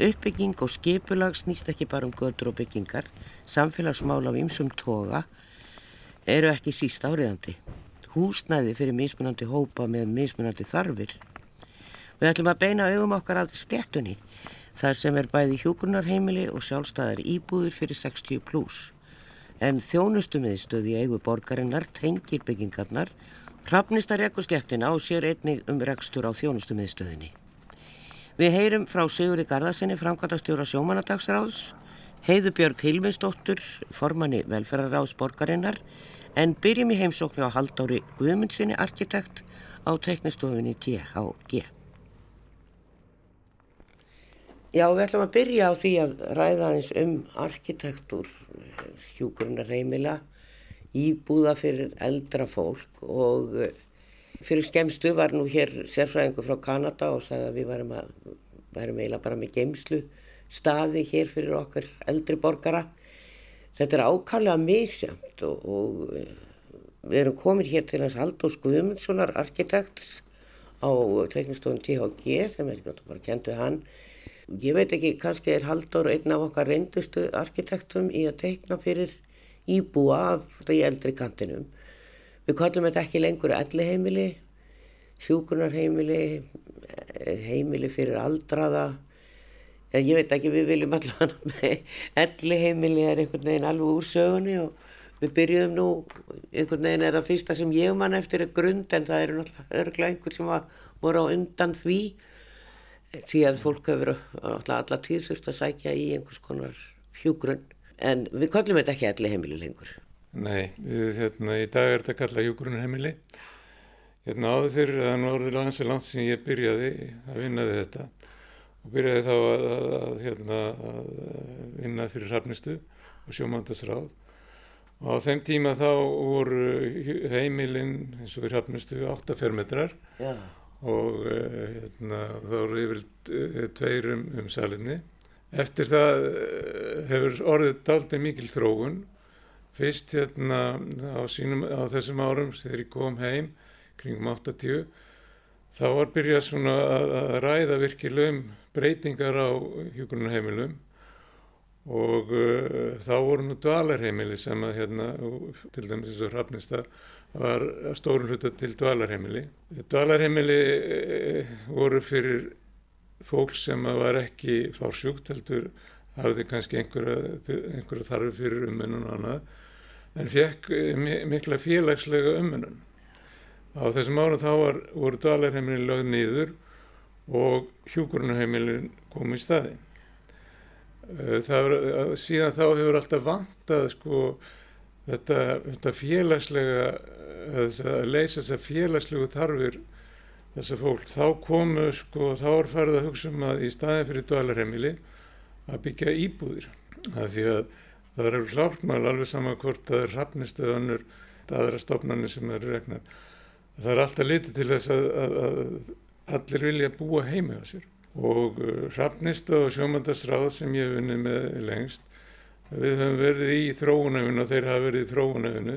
Uppbygging og skipulag snýst ekki bara um götur og byggingar, samfélagsmál af ymsum toga eru ekki síst áriðandi. Húsnæði fyrir mismunandi hópa með mismunandi þarfir. Við ætlum að beina augum okkar að stettunni, þar sem er bæði hjókunarheimili og sjálfstæðar íbúður fyrir 60 pluss. En þjónustumiðstöði eigu borgarinnar tengir byggingarnar, hrafnistar ekkur stettina og sér einnig um rekstur á þjónustumiðstöðinni. Við heyrum frá Sigurði Garðarsinni, framkvæmtastjóra sjómanadagsráðs, heiðu Björg Hilminsdóttur, formanni velferðaráðs borgarinnar, en byrjum í heimsóknu á Haldári Guðmundsinni, arkitekt á teknistofinni THG. Já, við ætlum að byrja á því að ræða eins um arkitektur, hjúkurnar heimila, íbúða fyrir eldra fólk og Fyrir skemstu var nú hér sérfræðingu frá Kanada og sagði að við værum, að, værum eiginlega bara með geimslu staði hér fyrir okkar eldri borgara. Þetta er ákallega misjamt og, og eh, við erum komin hér til hans Aldós Guðmundssonar arkitekts á teknistofun THG sem er bara kentuð hann. Ég veit ekki, kannski er Haldur einn af okkar reyndustu arkitektum í að tekna fyrir íbúa af í eldri kantinum. Við kallum þetta ekki lengur elliheimili, hjúkunarheimili, heimili fyrir aldraða. En ég veit ekki, við viljum allavega með elliheimili er einhvern veginn alveg úr sögunni og við byrjuðum nú, einhvern veginn er það fyrsta sem ég mann eftir er grund en það eru náttúrulega örglega einhver sem var, voru á undan því því að fólk hefur alltaf tíð þurft að sækja í einhvers konar hjúgrunn. En við kallum þetta ekki elliheimili lengur. Nei, við, hérna, í dag er þetta kallað hjókurunarheimili. Hérna áður fyrir að það var langt sem langt sem ég byrjaði að vinna við þetta og byrjaði þá að, að, að, hérna, að vinna fyrir hafnistu og sjómandasráð og á þeim tíma þá voru heimilinn eins og fyrir hafnistu 8 fermetrar ja. og hérna, þá voru yfir eh, tveir um, um salinni. Eftir það eh, hefur orðið daldið mikil þróun fyrst hérna á, sínum, á þessum árum þegar ég kom heim kringum 80 þá var byrjað svona að, að ræða virkilega um breytingar á hjókunarheimilum og uh, þá voru nú dvalarheimili sem að hérna, til dæmis eins og Hrafnista var stórun hluta til dvalarheimili. Dvalarheimili uh, voru fyrir fólk sem var ekki fársjúkt heldur hafði kannski einhverja, einhverja þarfi fyrir umennun og annað en fekk eh, mikla félagslega umennun. Á þessum árum þá var, voru dvalarheimilin lögð nýður og hjúkurunarheimilin kom í staði. Eh, var, eh, síðan þá hefur alltaf vantað sko, þetta, þetta félagslega, að leysa þessa félagslegu þarfir þessa fólk. Þá komu sko, þá er farið að hugsa um að í staðin fyrir dvalarheimili að byggja íbúðir. Það því að það eru klártmál alveg saman hvort það er hafnist eða önnur aðra stofnarnir sem eru regnar. Það er alltaf litið til þess að, að, að allir vilja búa heimi á sér. Og hafnist uh, og sjómandarsráð sem ég hef vunnið með lengst við höfum verið í þróunafinu og þeir hafa verið í þróunafinu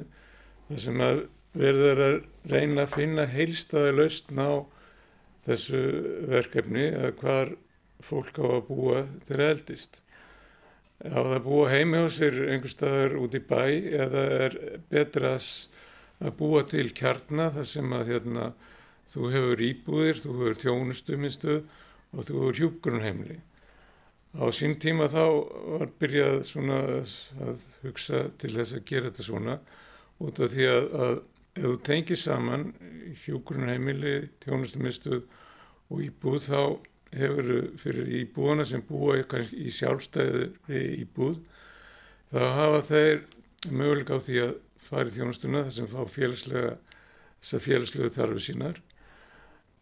þar sem að verður að reyna að finna heilstaði lausn á þessu verkefni að hvar fólk á að búa þeirra eldist á það búa heimi á sér einhver staðar út í bæ eða er betra að búa til kjarnar þar sem að hérna, þú hefur íbúðir, þú hefur tjónustumistu og þú hefur hjúgrunheimli. Á sín tíma þá var byrjað svona að hugsa til þess að gera þetta svona út af því að, að ef þú tengir saman hjúgrunheimili, tjónustumistu og íbúð þá hefur fyrir íbúana sem búa í sjálfstæði íbúð þá hafa þeir möguleika á því að fara í þjónustuna þar sem fá félagslega þessar félagslegu þarfi sínar.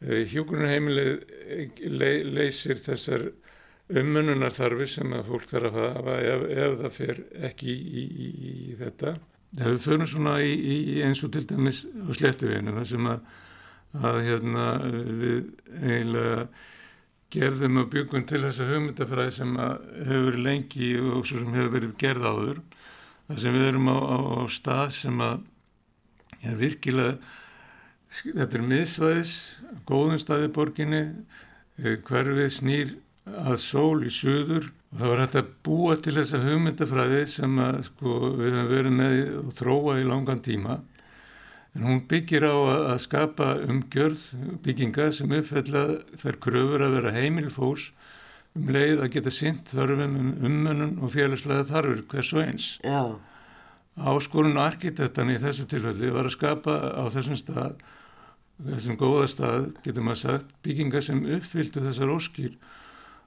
Eh, hjúgrunarheimilið eh, le, leysir þessar ummununar þarfi sem að fólk þarf að hafa ef, ef það fer ekki í, í, í þetta. Það hefur fyrir svona í, eins og til dæmis á slettuveginuna sem að, að hérna við eiginlega gerðum og byggum til þessa hugmyndafræði sem hefur lengi og svo sem hefur verið gerð áður. Þar sem við erum á, á, á stað sem að er virkilega þetta er miðsvæðis góðum staði borginni eh, hverfið snýr að sól í söður og það var hægt að búa til þessa hugmyndafræði sem að, sko, við hefum verið með og þróa í langan tíma en hún byggir á að skapa umgjörð bygginga sem uppfella þær kröfur að vera heimil fórs um leið að geta sint þörfum um umönnun og félagslega þarfur hvers og eins. Já. Áskorun arkitektan í þessu tilfelli var að skapa á þessum stað, þessum góða stað, getur maður sagt, bygginga sem uppfyldu þessar óskýr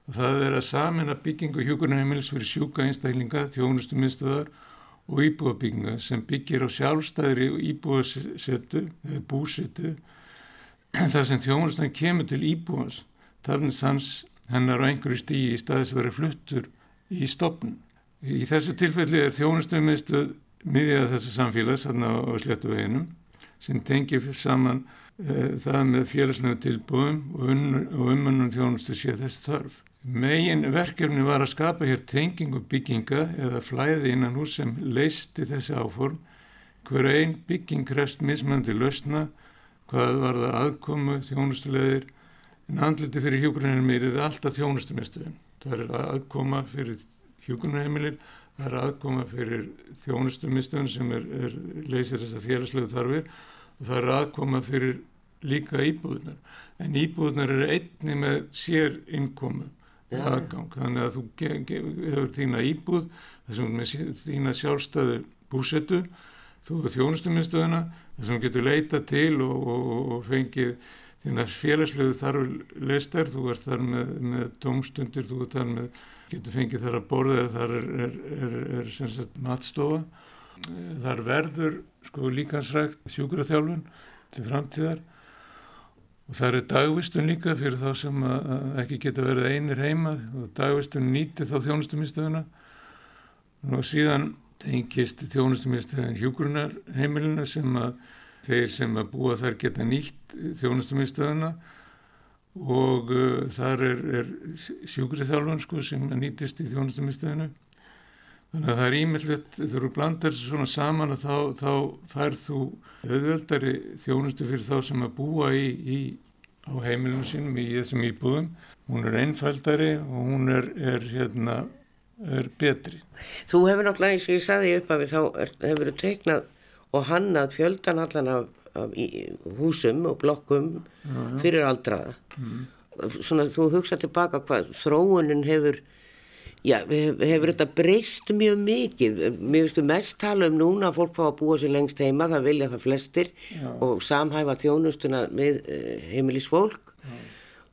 og það er að samina byggingu hjúkurnaheimils fyrir sjúka einstaklinga, þjónustu minnstuðar og íbúabygginga sem byggir á sjálfstæðri íbúasettu eða búsettu þar sem þjónustan kemur til íbúans, tafnins hans hennar á einhverju stíi í staðis að vera fluttur í stopn. Í þessu tilfelli er þjónustumiðstöð miðjað þessu samfélags hérna á sléttu veginum sem tengir saman e, það með félagslega tilbúðum og umönnum þjónustu sé þess þörf. Megin verkefni var að skapa hér tengingu bygginga eða flæði innan hús sem leisti þessi áform hver einn bygging krest mismöndi lausna hvað var það aðkomu þjónustulegir en andliti fyrir hjókunarheimilir er alltaf þjónustumistuðin. Það er aðkoma fyrir hjókunarheimilir, það er aðkoma fyrir þjónustumistuðin sem er, er leysir þessar félagslegu þarfir og það er aðkoma fyrir líka íbúðunar. En íbúðunar eru einni með sér innkomu. Aðgang. Þannig að þú hefur þína íbúð, þessum með þína sjálfstæðu búsettu, þú hefur þjónustumistuðina, þessum getur leita til og, og, og fengið þínar félagslegu þarf leistar, þú ert þar með, með tómstundir, þú ert þar með, getur fengið þar að borða eða þar er, er, er, er sagt matstofa. Þar verður sko líkansrækt sjúkraþjálfun til framtíðar og það er dagvistun líka fyrir þá sem ekki geta verið einir heima. Og dagvistun nýti þá þjónustumistöðuna og síðan tengist þjónustumistöðin hjúgrunar heimilina sem að þeir sem að búa þar geta nýtt þjónustumistöðuna og uh, þar er, er sjúkrið þjálfan sko, sem nýtist í þjónustumistöðinu. Þannig að það er ímyndilegt, þegar þú blandar þessu svona saman þá, þá færð þú auðveldari þjónustu fyrir þá sem að búa í, í, á heimilinu sínum í þessum íbúðum. Hún er einfaldari og hún er, er, hérna, er betri. Þú hefur náttúrulega eins og ég saði upp af því þá hefur þú teiknað og hannað fjöldan allan af, af húsum og blokkum já, já. fyrir aldraða. Mm. Svona þú hugsa tilbaka hvað þróunin hefur, já, hefur þetta breyst mjög mikið. Mér finnst þú mest tala um núna að fólk fá að búa sér lengst heima, það vilja það flestir og samhæfa þjónustuna með eh, heimilisfólk.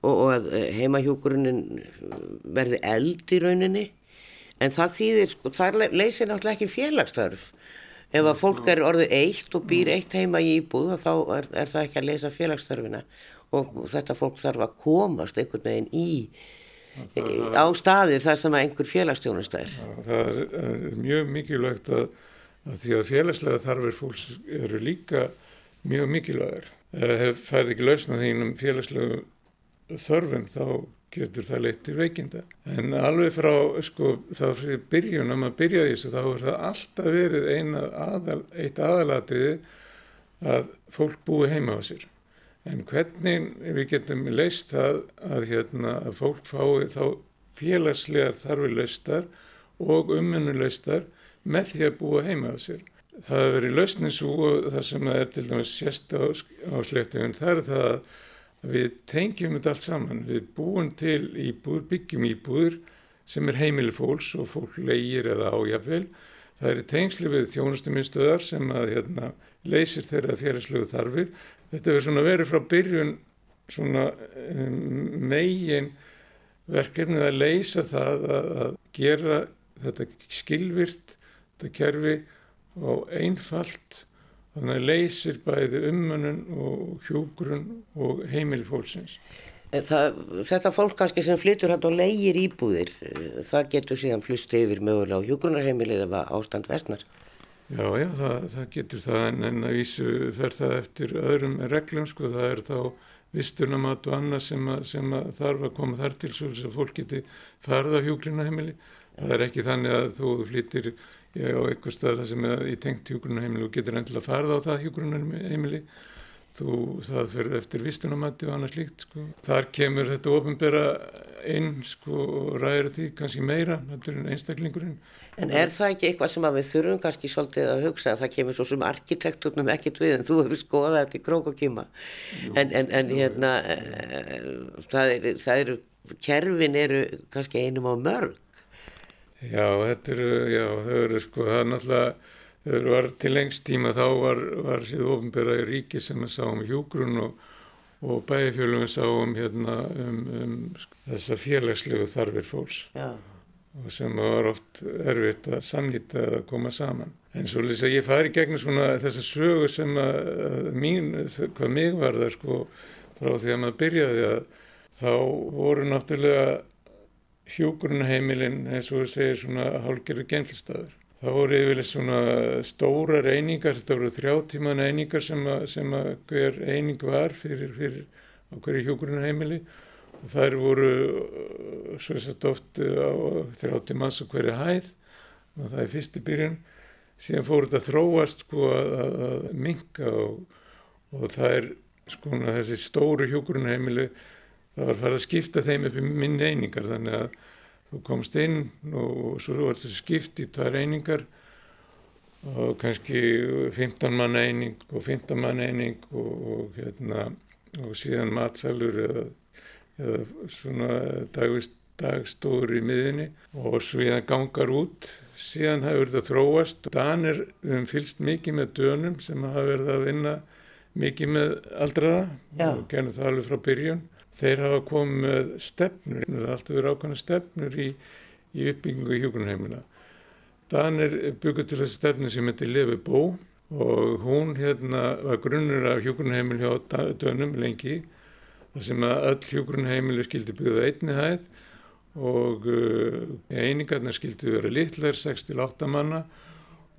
Og, og að eh, heimahjókurunin verði eld í rauninni. En það þýðir, sko, það leysir náttúrulega ekki félagstarf ef að fólk er orðið eitt og býr eitt heima í íbúð þá er, er það ekki að leysa félagsstörfina. Og þetta fólk þarf að komast einhvern veginn í á staðir þar sem einhver félagsstjónust er. Það er, er mjög mikilvægt að, að því að félagslega þarfir fólks eru líka mjög mikilvægur. Ef færð ekki lausna þínum félagslegu þörfum þá getur það leitt til veikinda. En alveg frá, sko, þá fyrir byrjun, að maður byrjaði þessu, þá er það alltaf verið aðal, eitt aðalatiði að fólk búi heima á sér. En hvernig við getum leist það að, hérna, að fólk fái þá félagslegar þarfi leistar og ummennu leistar með því að búa heima á sér. Það hefur verið lausnins og það sem er til dæmis sérst á, á sléttugun, það er það að við tengjum þetta allt saman, við búum til íbúður, byggjum íbúður sem er heimili fólks og fólk leigir eða ájafvel. Það eru tengsli við þjónustuminstöðar sem að hérna, leysir þeirra félagslegu þarfir. Þetta verður svona verið frá byrjun svona um, megin verkefnið að leysa það að, gera þetta skilvirt, þetta kerfi og einfalt Þannig að leysir bæði umönnun og hjúgrun og heimili fólksins. Það, þetta fólk kannski sem flytur hægt og leigir íbúðir, það getur síðan flust yfir mögulega á hjúgrunarheimilið eða ástand vestnar? Já, já, það, það getur það en, en að vísu fer það eftir öðrum reglum, sko, það er þá vistunamat og annað sem, að, sem að þarf að koma þar til svo að fólk geti farið á hjúgrunarheimili. Það er ekki þannig að þú flyttir ég á eitthvað stað sem er í tengt hjógrunarheimili og getur endilega farið á það hjógrunarheimili þú, það fyrir eftir vistunamatti og annað slíkt sko. Þar kemur þetta ofinbera inn sko og ræðir því kannski meira en einstaklingurinn. En er það ekki eitthvað sem við þurfum kannski svolítið að hugsa að það kemur svo sem arkitekturnum ekkit við en þú hefur skoðað þetta í krók og kýma en, en, en hérna e, það eru, það eru, kerfin eru kannski einum á mörg. Já, þetta eru, já, þau eru sko, það er náttúrulega var til lengst tíma þá var, var síðu ofinbæra í ríki sem við sáum hjúgrun og, og bæfjölum við sáum hérna um, um þessa félagslegu þarfir fólks Já. og sem var oft erfitt að samlýta eða koma saman. En svo lýs að ég fari gegnum svona þessa sögu sem að mín, hvað mig var það sko frá því að maður byrjaði að þá voru náttúrulega hjúgrunheimilinn eins og við segir svona hálfgerður genflistafur Það voru yfirlega svona stóra reyningar, þetta voru þrjáttíman einingar sem að, sem að hver eining var fyrir, fyrir á hverju hjókurunarheimili og þær voru uh, svo sett oft uh, á þrjáttímans og hverju hæð. Og það er fyrst í byrjun. Síðan fór þetta þróast sko að, að minka og, og það er sko þessi stóru hjókurunarheimili, það var farið að skipta þeim upp í minni einingar. Þannig að þú komst inn og svo var þetta skipt í tvær einingar og kannski 15 mann eining og 15 mann eining og, og, hérna, og síðan matsalur eða, eða svona dagvist dagstóður í miðinni og síðan gangar út. Síðan hafa verið að þróast Danir um fylst mikið með dönum sem hafa verið að vinna mikið með aldraða og gerði það alveg frá byrjun þeir hafa komið með stefnur, það er alltaf verið ákvæmlega stefnur í, í uppbyggingu í hjókunarheimina. Danir byggur til þessi stefnu sem heitir Levi Bó og hún hérna var grunnur af hjókunarheimil hjá dönum lengi þar sem að öll hjókunarheimilu skildi byggða einni hæð og uh, einingarnar skildi vera litlar, 6-8 manna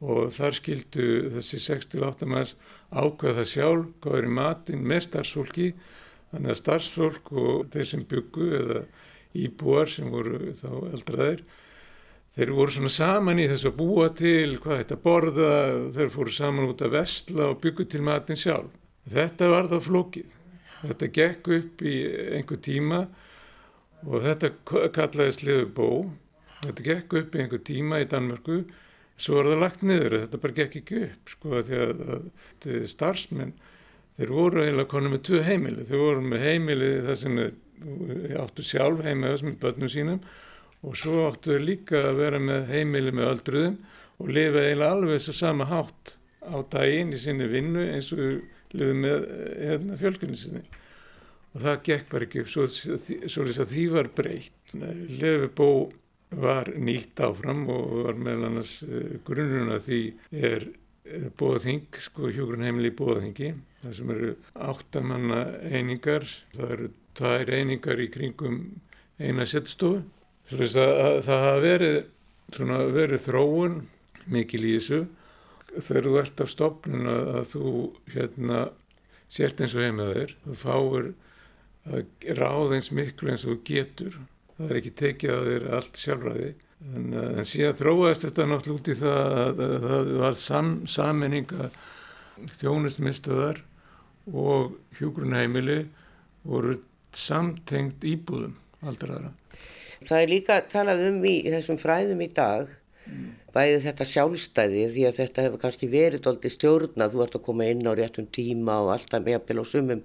og þar skildu þessi 6-8 manns ákveða sjálf, góður í matin með starfsfólki Þannig að starfsfólk og þeir sem byggu eða íbúar sem voru þá eldraðir, þeir voru svona saman í þess að búa til hvað þetta borða, þeir fóru saman út að vestla og byggu til matin sjálf. Þetta var þá flókið. Þetta gekk upp í einhver tíma og þetta kallaði sliðu bó. Þetta gekk upp í einhver tíma í Danmörku, svo var það lagt niður, þetta bara gekk ekki upp sko því að, starfsmenn þeir voru eiginlega konum með tvö heimili. Þeir voru með heimili það sem áttu sjálf heima með börnum sínum og svo áttu þeir líka að vera með heimili með öldruðum og lifa eiginlega alveg þess að sama hátt á daginn í sinni vinnu eins og lifa með hérna, fjölkunni sinni. Og það gekk bara ekki upp. Svo, svo að því var breytt. Lefi bó var nýtt áfram og var meðal annars eh, grunnuna því er bóðing, sko hjógrunheimili í bóðingi það sem eru áttamanna einingar, það eru tvær einingar í kringum eina settstofu. Það hafa verið, verið þróun mikil í þessu þegar þú ert á stopnun að, þú hérna, sért eins og heimað þér, þú fáir að ráða eins miklu eins og þú getur. Það er ekki tekið að þér allt sjálfræði. En, en síðan þróaðist þetta náttúrulega út í það að, að, að það var sam, saminninga þjónustmistöðar og hjógrunheimili voru samtengt íbúðum aldraðara. Það er líka talað um í þessum fræðum í dag mm. bæði þetta sjálfstæði því að þetta hefur kannski verið doldið stjórna þú ert að koma inn á réttum tíma og alltaf meðapil á sumum,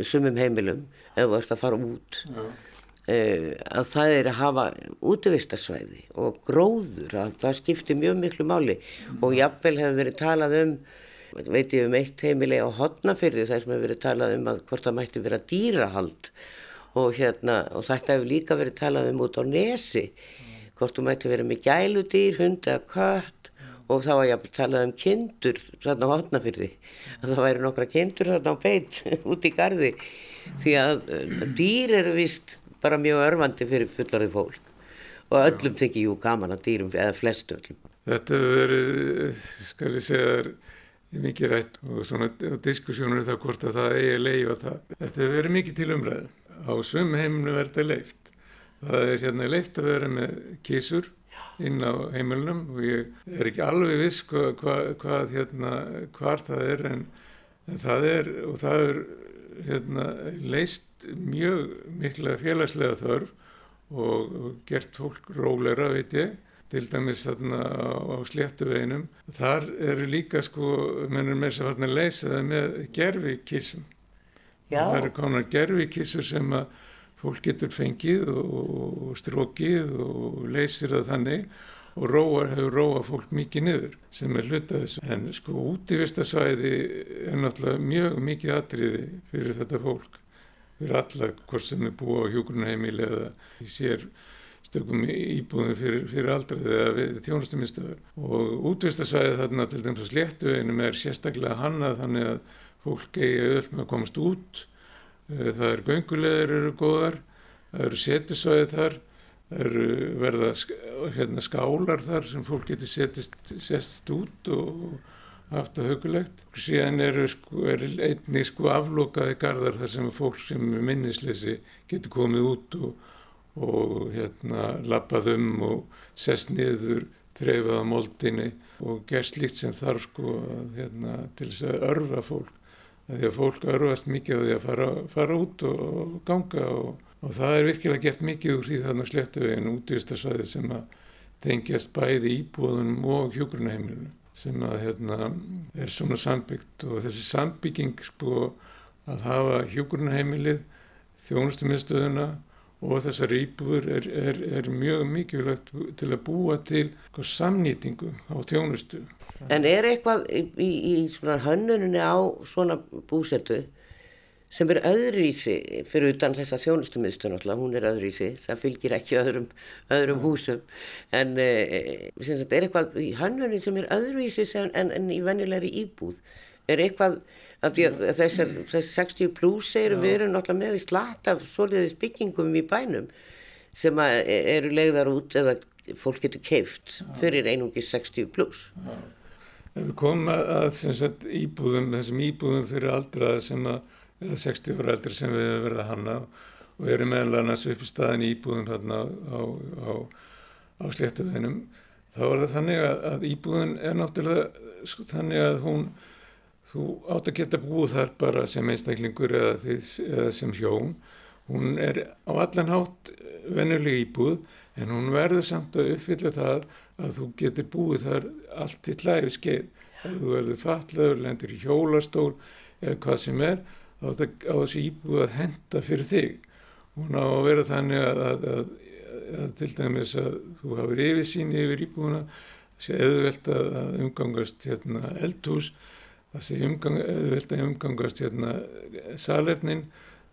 sumum heimilum ef þú ert að fara út ja. Eh, að það er að hafa útvistarsvæði og gróður að það skiptir mjög miklu máli. Og jafnvel hefur verið talað um veit ég um eitt heimili á hotnafyrði þar sem hefur verið talað um að hvort það mætti vera dýrahald. Og, hérna, og þetta hefur líka verið talað um út á nesi hvort þú mætti vera með gæludýr, hund eða kött. Og þá var ég að tala um kindur þarna á hotnafyrði að það væri nokkra kindur þarna á beitt út í gardi því að dýr eru vist bara mjög örfandi fyrir fullarið fólk og öllum tekið jú gaman að dýrum eða flestu öllum Þetta verið, skal ég segja mikið rætt og svona diskussjónur það hvort að það eigi að leifa það. Þetta verið mikið til umræðu. Á svum heiminu verður þetta leift. Það er hérna leift að vera með kísur inn á heimilunum og ég er ekki alveg viss hvað, hvað, hvað hérna, hvar það er en, En það er, og það er hérna, leist mjög mikla félagslega þörf og, gert fólk róleira, veit ég, til dæmis þarna á, sléttu veginum. Þar eru líka sko, mennur með þess að farna að leysa það með gerfikissum. Það eru konar gerfikissur sem að fólk getur fengið og strókið og leysir það þannig og róar hefur róað fólk mikið niður sem er hlutað þessu. En sko útífistasvæði er náttúrulega mjög mikið atriði fyrir þetta fólk, fyrir alla hvort sem er búið á hjókunarheimili eða sér stökum íbúðum fyrir, fyrir aldraði eða við þjónustuminstöður. Og útífistasvæði þarna til dæmis á sléttuveginum er sérstaklega hannað þannig að fólk eigi öll með að komast út. Það er göngulegur eru góðar, það eru setisvæði þar Það eru verða hérna, skálar þar sem fólk getur setist, setst út og haft það hugulegt. Síðan eru sko, er einni sko aflokaði gardar þar sem fólk sem er minnisleysi getur komið út og, og hérna lappað um og sest niður, þreifað á moldinni og gerst líkt sem þarf sko hérna, til þess að örfa fólk. Því að fólk örfast mikið á því að fara, fara út og ganga og og það er virkilega gert mikið úr því þarna sléttuveginu útvistarsvæði sem að tengjast bæði íbúðunum og hjógrunaheimilinu sem að hérna er svona sambyggt og þessi sambygging sko að hafa hjógrunaheimilið þjónustumiðstöðuna og þessar íbúður er, er, er mjög mikilvægt til að búa til sko, samnýtingu á þjónustu. En er eitthvað í, í, í hönnuninni á svona búsetu sem er öðruvísi fyrir utan þessa þjónustumiðstöð náttúrulega, hún er öðruvísi, það fylgir ekki öðrum, öðrum húsum. En e, sagt, er eitthvað í hannunni sem er öðruvísi en, en, en í venjulegri íbúð? Er eitthvað af því að þessar, þessar 60 pluss eru við erum náttúrulega með í slat af soliðis byggingum í bænum sem e, eru leiðar út eða fólk getur keift fyrir einungi 60 pluss við komum að sagt, íbúðum, þessum íbúðum fyrir aldraða sem að eða 60 ára eldri sem við hefum verið að hanna og erum meðal annars upp í staðin íbúðum þarna á, á, á sléttuveginum. Þá er það þannig að, að íbúðun er náttúrulega sko, þannig að hún þú átt að geta búið þar bara sem einstaklingur eða, þið, eða sem hjón. Hún er á allan hátt vennuleg íbúð en hún verður samt að uppfylla það að þú getur búið þar allt í hlæfi skeið ef þú verður fatlaður, lendir í hjólastól eða hvað sem er á þessi íbúið að henda fyrir þig. Hún á að vera þannig að, að, að, að til dæmis að þú hafið yfirsýn yfir íbúina, sé eðvelt að umgangast hérna, eldhús, sé umgang, eðvelt að umgangast hérna, salefnin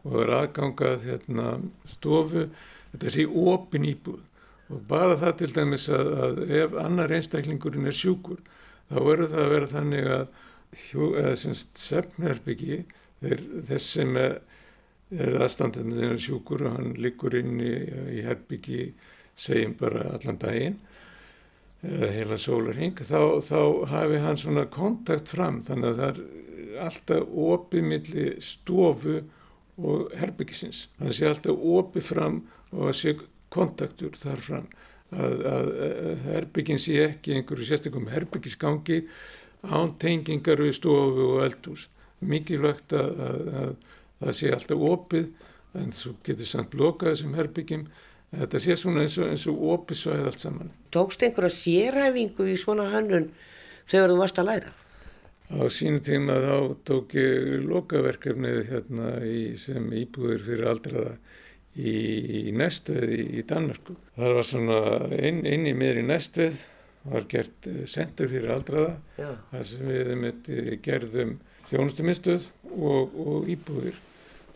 og er aðgangað hérna, stofu, sé opin íbúið. Og bara það til dæmis að ef annar einstaklingurinn er sjúkur, þá verður það að vera þannig að sefnherbyggi þeir, þess sem er, aðstandinu sjúkur og hann liggur inn í, í herbyggi segjum bara allan daginn eða heila sólarhing þá, þá hafi hann svona kontakt fram. Þannig að það er alltaf opið millir stofu og herbyggisins það sé alltaf opið fram og sé kontaktur þar fram. Að, að, að herbyggin sé ekki einhverju sérstaklega herbyggisgangi án tengingar við stofu og eldhús mikilvægt að, að, að það sé alltaf opið en þú getur samt blokað þessum herbyggjum þetta sé svona eins og, eins og opið svæð allt saman. Tókst einhverja sérhæfingu í svona hannun þegar þú varst að læra? Á sínu tíma þá tók ég lokaverkefnið hérna í, sem íbúður fyrir aldraða í, í Nestvið í, í Danmarku. Það var svona inn, inn í miður í Nestvið var gert sendur fyrir aldraða þar sem við gerðum þjónustumistuð og, og íbúðir.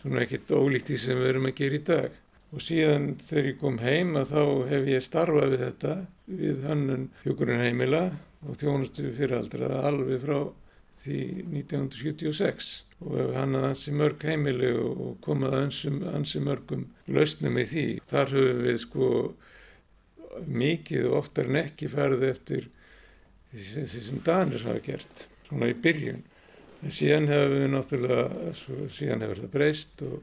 Svona ekkert ólíkt því sem við erum að gera í dag. Og síðan þegar ég kom heim að þá hef ég starfað við þetta við hannun hjókurinn heimila og þjónustu fyriraldra alveg frá því 1976 og hef hannað ansi mörg heimili og komað ansi, ansi mörgum lausnum í því. Þar höfum við sko mikið og oftar en ekki farið eftir því sem Danir hafa gert svona í byrjun En síðan hefur við náttúrulega, síðan hefur það breyst og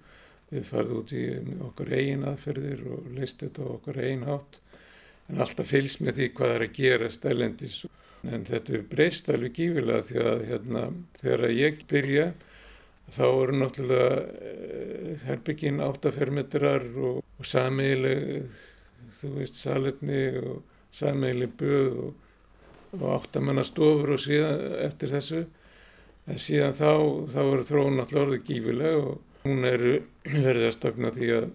við farðum út í okkar eigin aðferðir og leist þetta á okkar eigin hátt. En alltaf fylgst með því hvað er að gera stælendis. En þetta er breyst alveg gífilega því að hérna, þegar ég byrja þá eru náttúrulega eh, herbyggin áttafermetrar og, og samiðileg, þú veist, saletni og samiðileg böð og, og áttamannastofur og síðan eftir þessu. En síðan þá, þá eru þróun náttúrulega orðið gífileg og hún er verið að stofna því að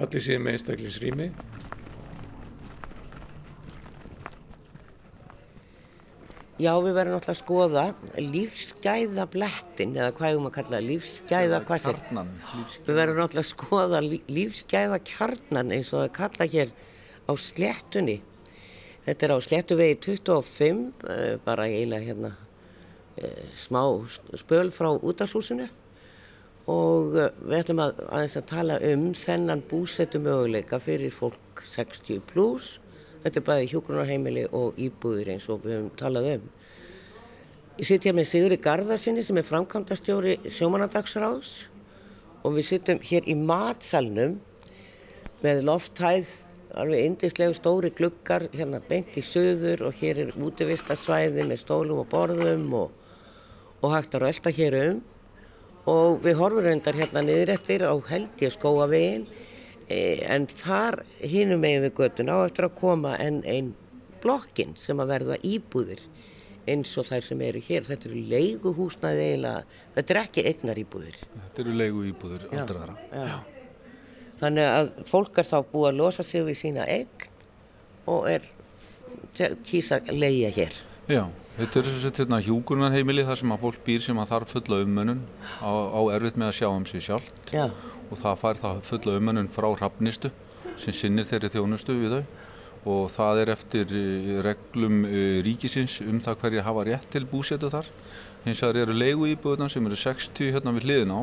allir séu með einstaklisrými. Já, við verðum náttúrulega að skoða lífsgæða blettin, eða hvað erum að kalla lífsgæða, hvað sér? Kjarnan. Við verðum náttúrulega að skoða lí- lífsgæða kjarnan eins og það er kalla hér á sléttunni. Þetta er á sléttuvegi 25, eh, bara eiginlega hérna smá spöl frá útashúsinu og eh, við ætlum að aðeins að tala um þennan búsettu möguleika fyrir fólk 60 pluss. Þetta er bæði hjúgrunarheimili og íbúðir eins og við höfum talað um. Ég sitt hér með Sigri Garðarsinni sem er framkvæmdastjóri sjómanadagsráðs og við sittum hér í matsalnum með lofthæð, alveg indislegu stóri gluggar hérna beint í söður og hér er útivistarsvæði með stólum og borðum og, og hægt að rölda hér um og við horfum reyndar hérna niður eftir á held ég skóavegin e, en þar hinum megin við göttuna á eftir að koma enn einn blokkin sem að verða íbúðir eins og þær sem eru hér. Þetta eru leiguhúsnaði eiginlega, þetta er ekki eignar íbúðir. Þetta eru leigu íbúður Já, aldraðara. já. Þannig að fólk er þá búið að losa sig við sína eign og er kýsa að leia hér. Já, þetta er þess að hérna, hjúgrunarheimili þar sem að fólk býr sem að þarf fulla umönnun á, á erfitt með að sjá um sig sjálft Já, og það fær það fulla umönnun frá hrafnistu sem sinnir þeirri þjónustu við þau og það er eftir eh, reglum eh, ríkisins um það hverja hafa rétt til búsetu þar. Hins vegar eru leigu íbúðuna sem eru 60 hérna við hliðin á.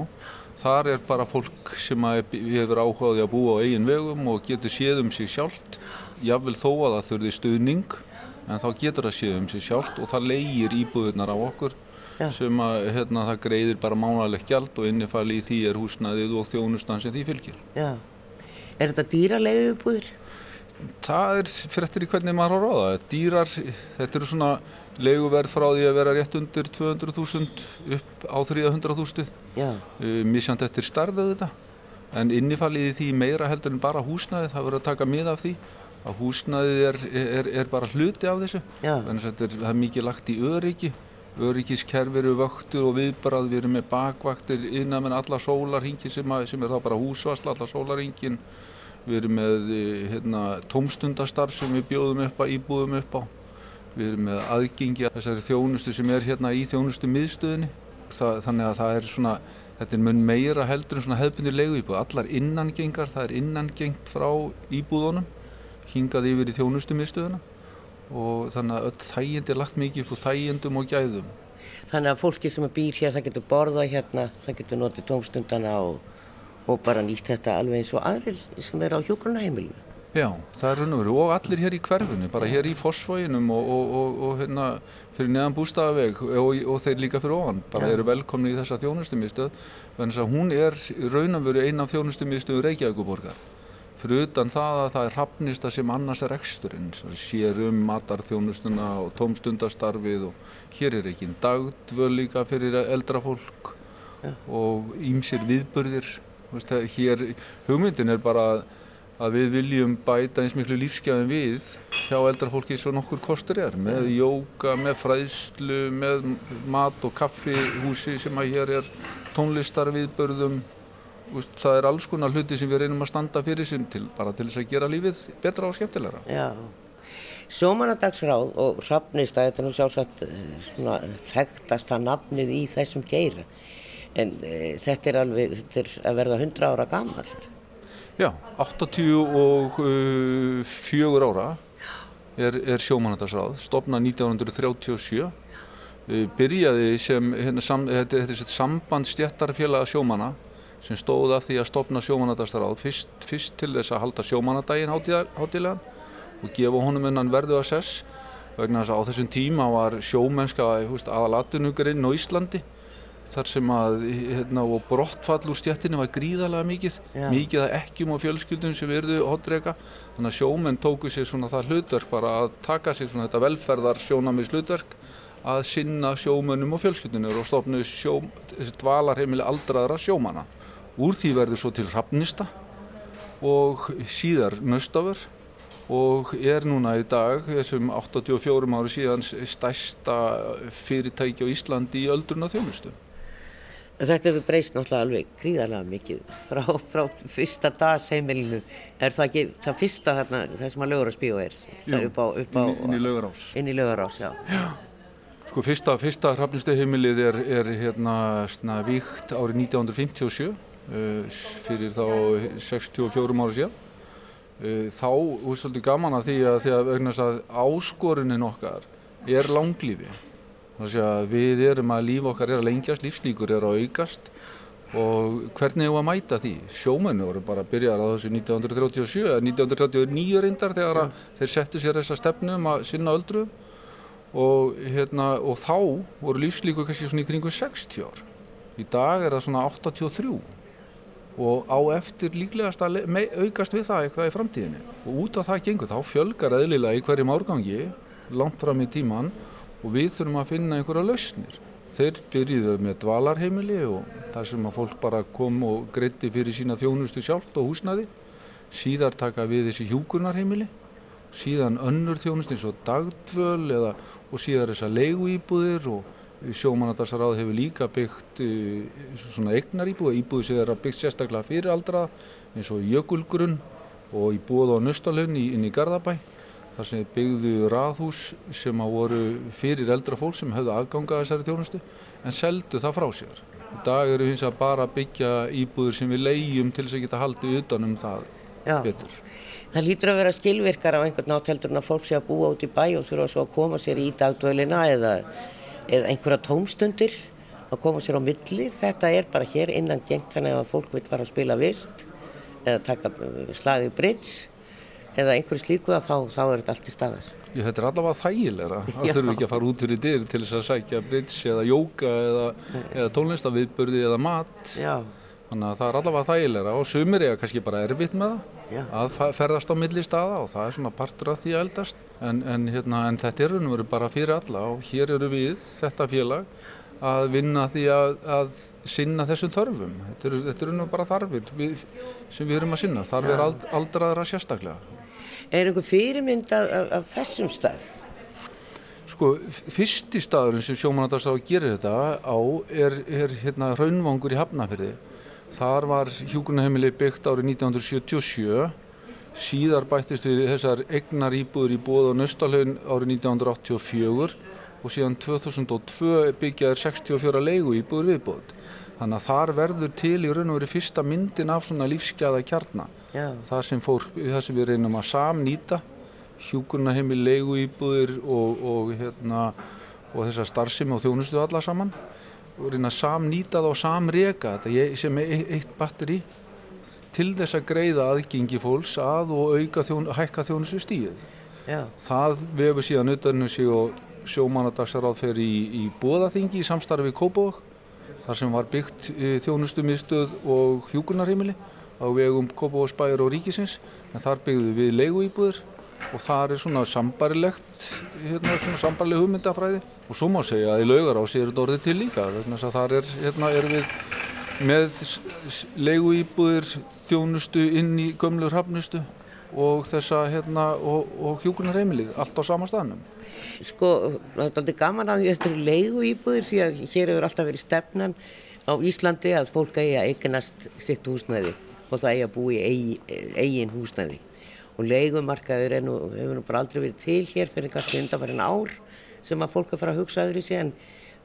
Þar er bara fólk sem hefur áhugaði að búa á eigin vegum og getur séð um sig sjálft. Jável þó að það þurfi stuðning en þá getur það séð um sig sjálft og það leigir íbúðunar á okkur Já. sem að hérna, það greiðir bara mánalegt gjald og innifæli í því er húsnæðið og þjónustan sem því fylgir. já. Er þetta dýra leiguíbúðir? Það er fyrir eftir í hvernig maður á að ráða. Dýrar, þetta eru svona leiguverð frá því að vera rétt undir 200.000 upp á 300.000. Já, Uh, misjant eftir starfið þetta. En innifalið í því meira heldur en bara húsnæðið, það verður að taka mið af því að húsnæðið er, er, er bara hluti af þessu. Þannig að þetta er, það er mikið lagt í öryggi. Öryggiskerfi eru vöktur og viðbrað, við erum með bakvaktir innan með alla sólarhingin sem, sem er þá bara húsvasla, alla sólarhingin. Við erum með eh, hérna, tómstundastarf sem við bjóðum upp á, íbúðum upp á. Við erum með aðgengi að þessari þjónustu sem er hérna í þjónustu miðstöðinni. Það, þannig að það er svona, þetta er mun meira heldur en svona hefðbundir leiguíbúð. Allar innangengar, það er innangengt frá íbúðunum, hingað yfir í þjónustu miðstöðina og þannig að öll þægindi er lagt mikið upp úr þægindum og gæðum. þannig að fólki sem býr hér það getur borðað hérna, það getur notið tómstundana og, og bara nýtt þetta alveg eins og aðrir sem eru á hjúgrunarheimilinu. Já, það er raun og veru og allir hér í hverfinu, bara hér í Fossvoginum og, og, og, og hérna fyrir neðan bústafaveg og, og þeir líka fyrir ofan, bara Já. eru velkomni í þessa þjónustumiðstöð, þannig að hún er raun og veru einn af þjónustumiðstöðu Reykjavíkuborgar. Fyrir utan það að það er hafnista sem annars er eksturinn, sér um matarþjónustuna og tómstundastarfið og hér er ekki dagdvöl líka fyrir eldra fólk Já. og ímsir Veist, það- hér, hugmyndin er bara að við viljum bæta eins miklu lífsgæðum við hjá eldra fólki svo nokkur kostur er með jóka, með fræðslu, með mat og kaffihúsi sem að hér er tónlistar viðbörðum Úst, það er alls konar hluti sem við reynum að standa fyrir sem til, bara til þess að gera lífið betra og skemmtilegra. Já. Sjómanadagsráð og Hrafnista, þetta er nú sjálfsagt eh, svona þekktasta nafnið í þessum geira. En e, þetta er alveg, þetta er að verða 100 ára gamalt. Já, 84 ára er, er sjómanadagsráð, stopnað 1937, uh, byrjaði sem, hérna, sam, þetta, þetta samband stjættarfélaga sjómana sem stóð af því að stopna sjómanadagsráð fyrst, fyrst til þess að halda sjómanadaginn hátíðlegan og gefa honum innan verðu að sess vegna þess að á þessum tíma var sjómennska aðalatunugurinn á Íslandi þar sem að hérna, brottfall úr stjættinu var gríðarlega mikið Já. mikið að ekkjum og fjölskyldum sem verðu hotreika þannig að sjómenn tóku sér svona það hlutverk bara að taka sér svona þetta velferðar sjónamins hlutverk að sinna sjómönnum og fjölskyldunir og stofnu sjó, dvalarheimili aldraðra sjómana. Úr því verður svo til Hrafnista og síðar Nöstafur og er núna í dag, þessum 84 ári síðan, stærsta fyrirtæki á Íslandi í öldruna þjónustu. Þetta hefur breyst náttúrulega alveg gríðarlega mikið frá, frá fyrsta dagsheimilinu. Er það ekki það fyrsta þarna, það sem að lögurarspíu er? Jú, upp á, upp á, inn, í laugarás. Inn í lögurás, já. Já, sko fyrsta, fyrsta hrafnistuheimilið er, er hérna svona víkt árið 1957 uh, fyrir þá 64 ára síðan. Uh, þá, veist svolítið gaman að því að því að þess að áskorunin okkar er langlífi. Þannig að við erum að líf okkar er að lengjast, lífslíkur er að aukast og hvernig hefur að mæta því? Sjómennu voru bara að byrja að þessu 1937 eða 1939 reyndar þegar mm. þeir settu sér þessa stefnu um að sinna öldruðum og, hérna, og þá voru lífslíkur kannski svona í kringu 60 ár. Í dag er það svona 83 og á eftir líklegast að aukast við það eitthvað í framtíðinni og út af það gengur þá fjölgar eðlilega í hverjum árgangi langt fram í tíman og við þurfum að finna einhverja lausnir. Þeir byrjuðu með dvalarheimili og þar sem að fólk bara kom og greiti fyrir sína þjónustu sjálft og húsnaði. Síðar taka við þessi hjúkunarheimili, síðan önnur þjónustu eins og dagdvöl eða, og síðar þessar leiguýbúðir og sjómanadarsarað hefur líka byggt uh, svona egnar íbúði, íbúði sem er að byggt sérstaklega fyrir aldraða eins og jökulgrunn og í búið á Nöstalhönni inn í Garðabæ þar sem þið byggðu raðhús sem að voru fyrir eldra fólk sem hefðu aðgangað þessari þjónustu en seldu það frá sér. Í dag eru hins að bara byggja íbúður sem við leiðjum til þess að geta haldið utanum það Já. betur. Það lítur að vera skilvirkar á einhvern nátt heldur en að fólk sé að búa út í bæ og þurfa svo að koma sér í dagdvölina eða, eða einhverja tómstundir að koma sér á milli. Þetta er bara hér innan gengt þannig að fólk vil fara að spila vist eða taka slagið bridge eða einhverju slíku þá, þá er þetta allt í staðar. Já, þetta er allavega þægilegra. Það þurfum ekki að fara út fyrir dyr til þess að sækja bridge eða jóka eða, eða tónlistaviðbörði eða mat. Já. Þannig að það er allavega þægilegra og sumir er kannski bara erfitt með það Já. að ferðast á milli staða og það er svona partur af því að eldast. En, en, hérna, en þetta er raun og veru bara fyrir alla og hér eru við, þetta félag, að vinna því að, að sinna þessum þörfum. Þetta eru, þetta eru bara þarfir við, sem við erum að sinna. Þarfir ald, aldraðra sérstaklega. Er einhver fyrirmynd af, af, af þessum stað? Sko, fyrsti staðurinn sem sjómanandarstáð gerir þetta á er, er hérna raunvangur í Hafnafjörði. Þar var hjúgrunahemili byggt árið 1977, síðar bættist við þessar egnar íbúður í bóð og nöstalhaun árið 1984 og síðan 2002 byggjaður 64 leigu íbúður viðbóð. Þannig að þar verður til í raun og verið fyrsta myndin af svona lífsgæða kjarnar. Það sem, fór, það sem við reynum að samnýta, hjúkurnaheimi, leiguýbúðir og, og, hérna, og þessar starfsemi og þjónustu alla saman. Og reyna að samnýta það og samrega þetta sem er eitt batteri til þess að greiða aðgengi fólks að og auka þjón, hækka þjónustu stíð. Já. Það vefur síðan utan sig og sjómanadagsarráð fer í, í bóðaþingi í samstarfi við Kópavók þar sem var byggt e, þjónustumiðstöð og hjúkunarheimili á vegum Kópavóðsbæður og Ríkisins en þar byggðu við leiguýbúður og þar er svona sambarilegt hérna svona sambarileg hugmyndafræði. Og svo má segja að í laugarás er þetta orðið til líka að þar er, hérna er við með leiguýbúður þjónustu inn í gömlu hrafnustu og þessa hérna og, og hjúkunarheimilið allt á sama staðnum. Sko, það er alltaf gaman að þetta eru leigu íbúðir því að hér hefur alltaf verið stefnan á Íslandi að fólk eigi að eignast sitt húsnæði og það eigi að búi í eigin húsnæði og leigumarkaður nú, hefur nú bara aldrei verið til hér fyrir kannski undanfærin ár sem að fólk er fara að hugsa öðru í sig en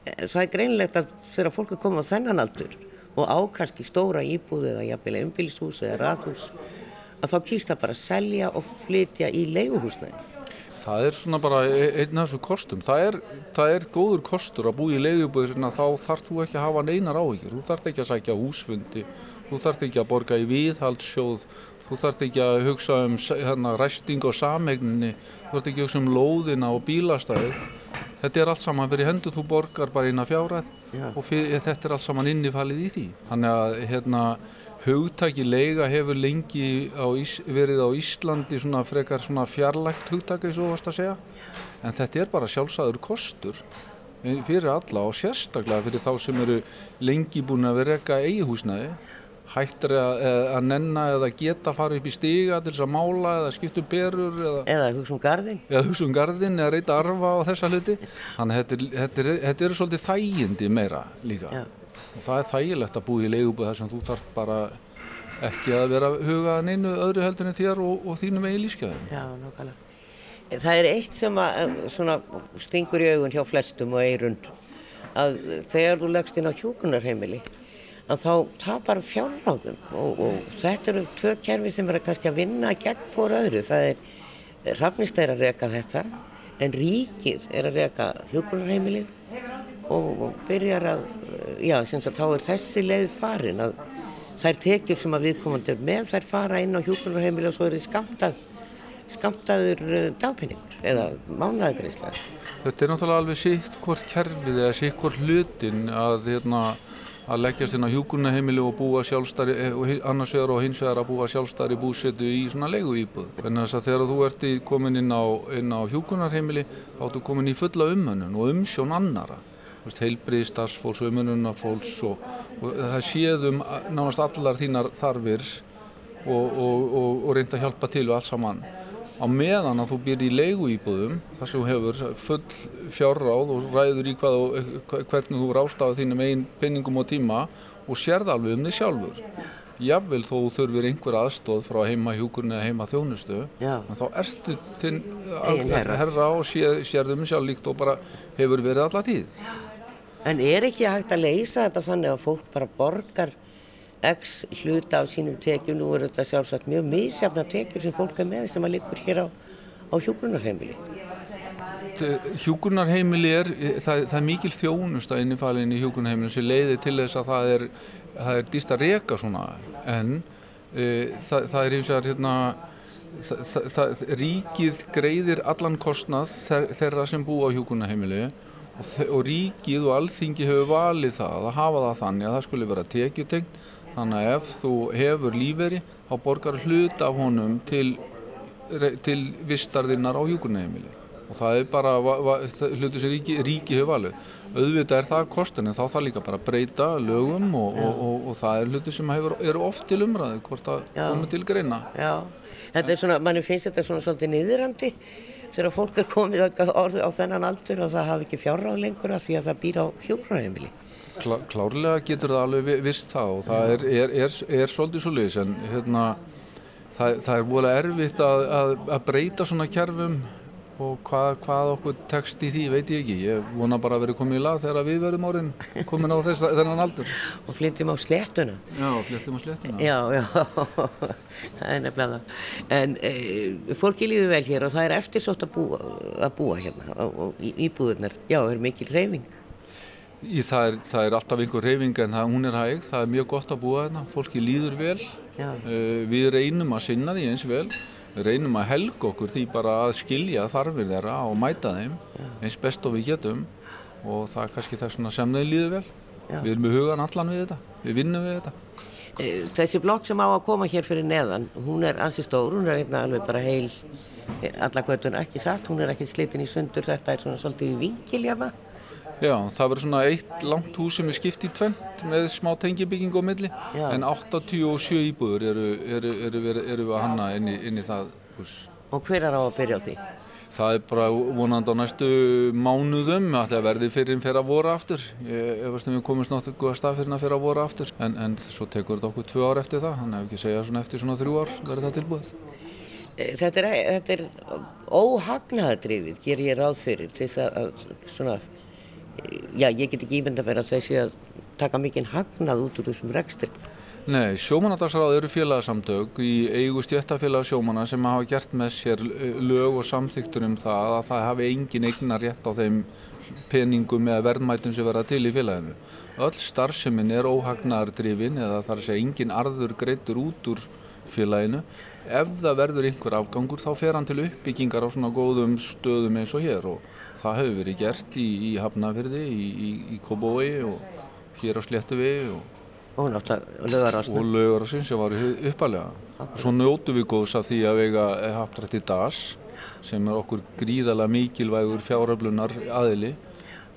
eh, það er greinlegt að þegar fólk er komið á þennan aldur og á kannski stóra íbúð eða jafnvel umbilshús eða rathús að þá kýrst það bara að selja og flytja í leiguhúsnæði Það er svona bara e- einn af þessu kostum. Það er, það er góður kostur að búa í leiðuböðu svona þá þarf þú ekki að hafa neinar áhyggjur. Þú þarf ekki að sækja húsfundi, þú þarf ekki að borga í viðhaldssjóð, þú þarf ekki að hugsa um hérna, ræsting og samhegninni, þú þarf ekki að hugsa um lóðina og bílastæði. Þetta er allt saman verið hendur, þú borgar bara inn að fjárað og fyrir, þetta er allt saman innifalið í því. Þannig að hérna hugtaki leiga hefur lengi á Ís, verið á Íslandi svona frekar svona fjarlægt hugtaki þú varst að segja. En þetta er bara sjálfsagður kostur fyrir alla og sérstaklega fyrir þá sem eru lengi búin að vera eitthvað eigi húsnæði hættir að, að nenna eða geta að fara upp í stiga til þess að mála eða skipta um berur eða, Eða hugsa um gardin. eða hugsa um gardin eða reyta arfa og þessa hluti þannig að þetta, er- er- eru svolítið þægindi meira líka Já. og það er þægilegt að búa í leigubúð þar sem þú þarf bara ekki að vera hugað neinu öðru heldur en þér og, og þínum eigin lífskeiðum Já, nákvæmlega. Það er eitt sem að, svona, stingur í augun hjá flestum og eirund að þegar þú leggst inn á hjúkunarheimili að þá tapar fjárráðum og, og þetta eru tvö kerfi sem eru kannski að vinna gegn fór öðru. Það er, rafnist er að reka þetta en ríkið er að reka hjúkunarheimilið og, og byrjar að, já, sem sagt þá er þessi leið farin að þær tekjur sem að viðkomandi er með þær fara inn á hjúkunarheimili og svo er þið skamtað skamtaður uh, dagpenningur eða mánaðagreisla. Þetta er náttúrulega alveg sitt hvort kerfið eða sitt hvort hlutin að, hérna, að leggjast inn á hjúkunarheimili og búa sjálfstæri, eh, annars vegar og hins vegar að búa sjálfstæri búsetu í svona leiguíbúð. Þannig að þegar þú ert komin inn á, á hjúkunarheimili þá ertu komin í fulla umönnun og umsjón annara. Heilbriði starfsfólks og umönnunarfólks og, og það séðum nánast allar þínar þarfir og, og, og reynda að hjálpa til og allt saman á meðan að þú býr í leiguíbúðum þar sem þú hefur full fjárráð og ræður í hvað og hvernig þú rástaði þínum einn penningum og tíma og sérð alveg um þig sjálfur jafnvel þó þú þurfir einhver aðstóð frá heima hjúkurinn eða heima þjónustu Já. en þá ertu þinn herra. herra og sér, sérð um þig sjálf líkt og bara hefur verið alla tíð En er ekki hægt að leysa þetta þannig að fólk bara borgar x hluta af sínum tekjum, nú er þetta sjálfsagt mjög misjafna tekjur sem fólk er með sem að liggur hér á, á hjúgrunarheimili. Hjúkunarheimili er, það, það er mikil þjónusta innifalinn í hjúkunarheimili sem leiðir til þess að það er, það er dýst að reka svona en e, það, það er eins og hérna, það, ríkið greiðir allan kostnað þeirra sem búa á hjúkunarheimili og, og ríkið og alþingi hefur valið það að hafa það þannig að það skulle vera tekjutengt þannig að ef þú hefur lífeyri þá borgar hlut af honum til til vistarðinnar á hjúkurnaheimili og það er bara va, va, hluti sem ríki, ríki hefur valið. Auðvitað er það kostin en þá þarf líka bara að breyta lögum og, og, og, og það er hluti sem hefur, eru oft til umræðu hvort það Já. komið til greina. Já, þetta er svona, manni finnst þetta svona svolítið niðurandi þegar fólk er komið á, á þennan aldur og það hafi ekki fjárráð lengur af því að það býr á hjúgrunarheimili. Klá, klárlega getur það alveg vi- vist það og það er, er, er, er svolítið svo leiðis en hérna, það, það er vola erfitt að, að, að breyta svona kerfum og hvað, hvað okkur tekst í því veit ég ekki. Ég vona bara að vera komið í lag þegar við verum orðin komin á þess, þennan aldur. Og flytjum á sléttuna. Já, fléttum að sléttina. Já, já, það er nefnilega. En e, fólki lífi vel hér og það er eftirsótt að búa, að búa hérna og, íbúðurnar. Já, er mikil reyfing. Í, það, er, það er alltaf einhver reyfing en það, hún er hæg, það er mjög gott að búa þarna, fólki líður vel, Já. uh, við reynum að sinna því eins vel, reynum að helga okkur því bara að skilja þarfir þeirra og mæta þeim eins best og við getum og það er kannski þess vegna sem þeim líður vel. Já. Við erum með hugan allan við þetta, við vinnum við þetta. E, þessi blokk sem á að koma hér fyrir neðan, hún er ansi stór, hún er hérna alveg bara heil, e, alla göttun ekki satt, hún er ekki slitin í sundur, þetta er svona svolítið vingil hérna. Já, það verður svona eitt langt hús sem er skipt í tvent með smá tengibyggingu á milli Já. en 87 íbúður eru, eru, eru, eru, við að hanna inn í, inn í það hús. Og hver er á að byrja á því? Það er bara vonandi á næstu mánuðum, að verði fyrir fyrir að voru aftur. Ég veist að við komumst náttúrulega stað fyrir að fyrir að voru aftur. En, en svo tekur þetta okkur tvö ár eftir það, þannig að ef ekki segja svona eftir svona þrjú ár verður það tilbúið. E, Þetta er, er óhagnaðadrifið, ger ég ráð fyrir, til þess að, að svona, já, ég get ekki ímynda mér að þessi að taka mikinn hagnað út úr þessum rekstri. Nei, sjómanadagsráð eru félagsamtök í eigu stjættafélag sjómana sem hafa gert með sér eh, lög og samþyktur um það að það hafi engin eignar rétt á þeim peningum eða verðmætum sem verða til í félaginu. Öll starfsemin er óhagnaðardrifin eða þar segja engin arður greittur út úr félaginu. Ef það verður einhver afgangur þá fer hann til uppbyggingar á svona góðum stöðum eins og hér og það hefur verið gert í, í Hafnafyrði, í, í, í Kóbói og hér á Sléttuvi og Og og laugarásinn sem var uppalega. Svo njótu við góðs af því að vega haptrætti DAS sem er okkur gríðalega mikilvægur fjáröflunar aðili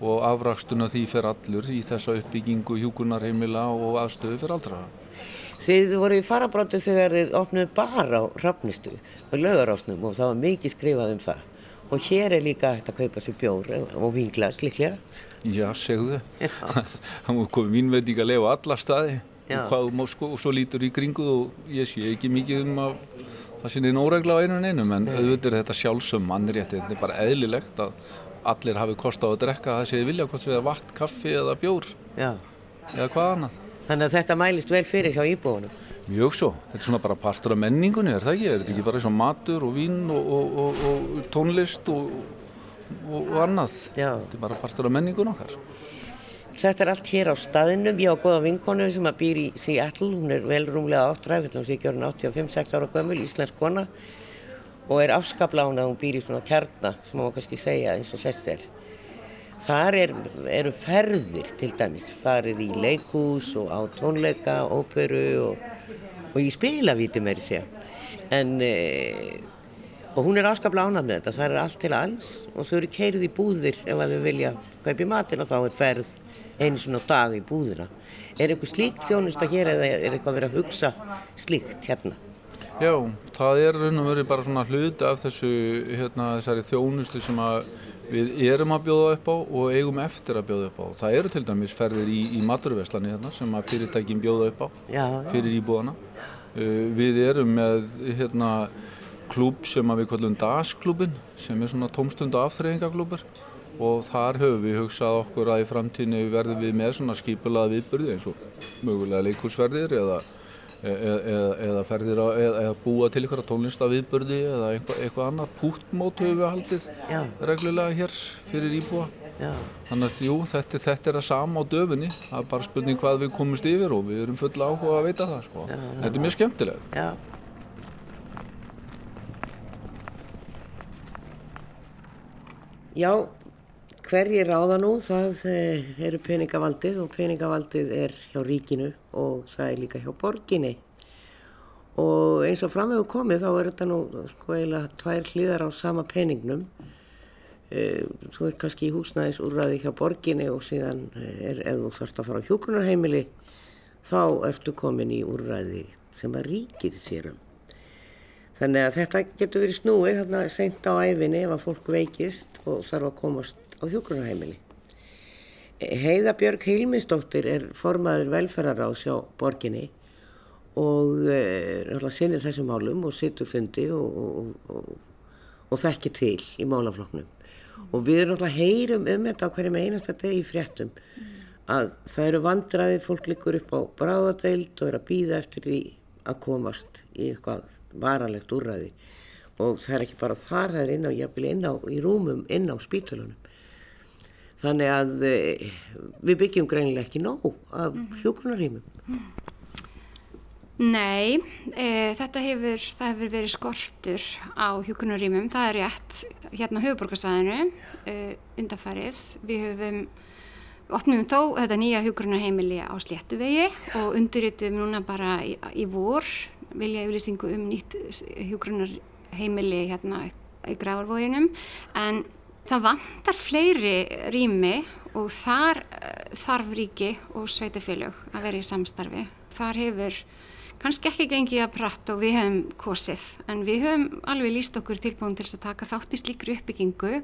og afrakstuna því fyrir allur í þessa uppbyggingu hjúkunarheimila og aðstöðu fyrir aldraða. Þið voru í farabrótu þegar þið opnuðu bara á Hrafnistu og lögarásnum og það var mikið skrifað um það. Og hér er líka hægt að kaupa sér bjór og vinglas líklega. Já, segðu þau. Það múið komið vínveitinga leið á alla staði og hvað má sko og svo lítur í kringuð og ég sé ekki mikið um að það sé neina óregla á einu en einu en auðvitað er þetta sjálfsöm mannrétti. Þetta er bara eðlilegt að allir hafi kost á að drekka það séði vilja hvort við er vatn, kaffi eða bjór Já. eða hvað annað. Þannig að þetta mælist vel fyrir hjá íbúðunum. Mjög svo. Þetta er svona bara partur af menningunni, er það ekki? Er þetta ekki bara eins og matur og vín og, og, og, og tónlist og annað? Já. Þetta er bara partur af menningun okkar. Þetta er allt hér á staðinum. Ég á goða vinkonu sem að býr í Seattle. Hún er vel rúmlega áttræð, hún sér gjörðin 85-6 ára gömul, íslensk kona og er afskapla hún býr í svona kjarnar sem hún kannski segja eins og sess er. Þar er, eru ferðir til dæmis, farið í leikús og á tónleika, óperu og, og í spilavíti með þessi. En, e, og hún er afskaplega ánað með þetta, það er allt til alls og þau eru keirið í búðir ef að þau vilja kaupa í matin og þá er ferð einu svona dag í búðina. Er eitthvað slíkt þjónust að gera eða er eitthvað verið að hugsa slíkt hérna? Já, það er raun og verið bara svona hluti af þessu, hérna, þjónustu sem að við erum að bjóða upp á og eigum eftir að bjóða upp á. Það eru til dæmis ferðir í, í maturveslani hérna sem að fyrirtækjum bjóða upp á já, fyrir íbúðana. Uh, við erum með hérna klúb sem við kallum DAS-klúbin sem er svona tómstund og afþreyingaklúbur og þar höfum við hugsað okkur að í framtíðinu verðum við með svona skipulaða viðbyrði eins og mögulega leikursverðir eða eða, eða ferðir að eða búa til ykkur að tónlista viðbörði eða eitthvað, eitthvað annað. Pútmót höfum við haldið Já. reglulega hér fyrir íbúa. Já. þannig að jú, þetta, þetta er að sama á döfunni það er bara spurning hvað við komumst yfir og við erum fulla áhuga að veita það sko. Þetta er mjög skemmtilega Já hverji ráða nú það eh, eru peningavaldið og peningavaldið er hjá ríkinu og það er líka hjá borginni. Og eins og framhefur komið þá er þetta nú sko eiginlega tvær hlýðar á sama peningnum. Eh, þú er kannski í húsnæðis úrraði hjá borginni og síðan er ef þú þarfst að fara á hjókunarheimili þá ertu komin í úrraði sem að ríkið sérum þannig að þetta getur verið snúið þarna sent á æfinni ef að fólk veikist og þarf að komast á hjókunarheimili. Heiða Björg Hilminsdóttir er formaður velferðarás hjá borginni og e, sinir þessum málum og sittur fundi og, og, og, og þekkir til í málafloknum. Og við heyrum um þetta á hverjum einasta degi fréttum að það eru vandraði, fólk likur upp á bráðadeild og er að býða eftir því að komast í eitthvað varanlegt úrræði og það er ekki bara þar, það er inn á, inn á, í rúmum inn á spítalunum. Þannig að e, við byggjum greinilega ekki nóg af mm -hmm. hjókunarýmum. Nei, e, þetta hefur, hefur verið skortur á hjókunarýmum, það er rétt hérna á höfuborgarsæðinu e, undanfarið. Við höfum, opnum þó þetta nýja hjókunarheimili á Sléttuvegi og undirritum núna bara í, í vor vilja yfirlýsingu um nýtt hjókunarheimili hérna í Gráarvóginum en Það vantar fleiri rými og þar eh, þarf ríki og sveitafélög að vera í samstarfi. Þar hefur kannski ekki gengið að pratt og við hefum kosið en við hefum alveg líst okkur tilbúin til að taka þátt í slíkru uppbyggingu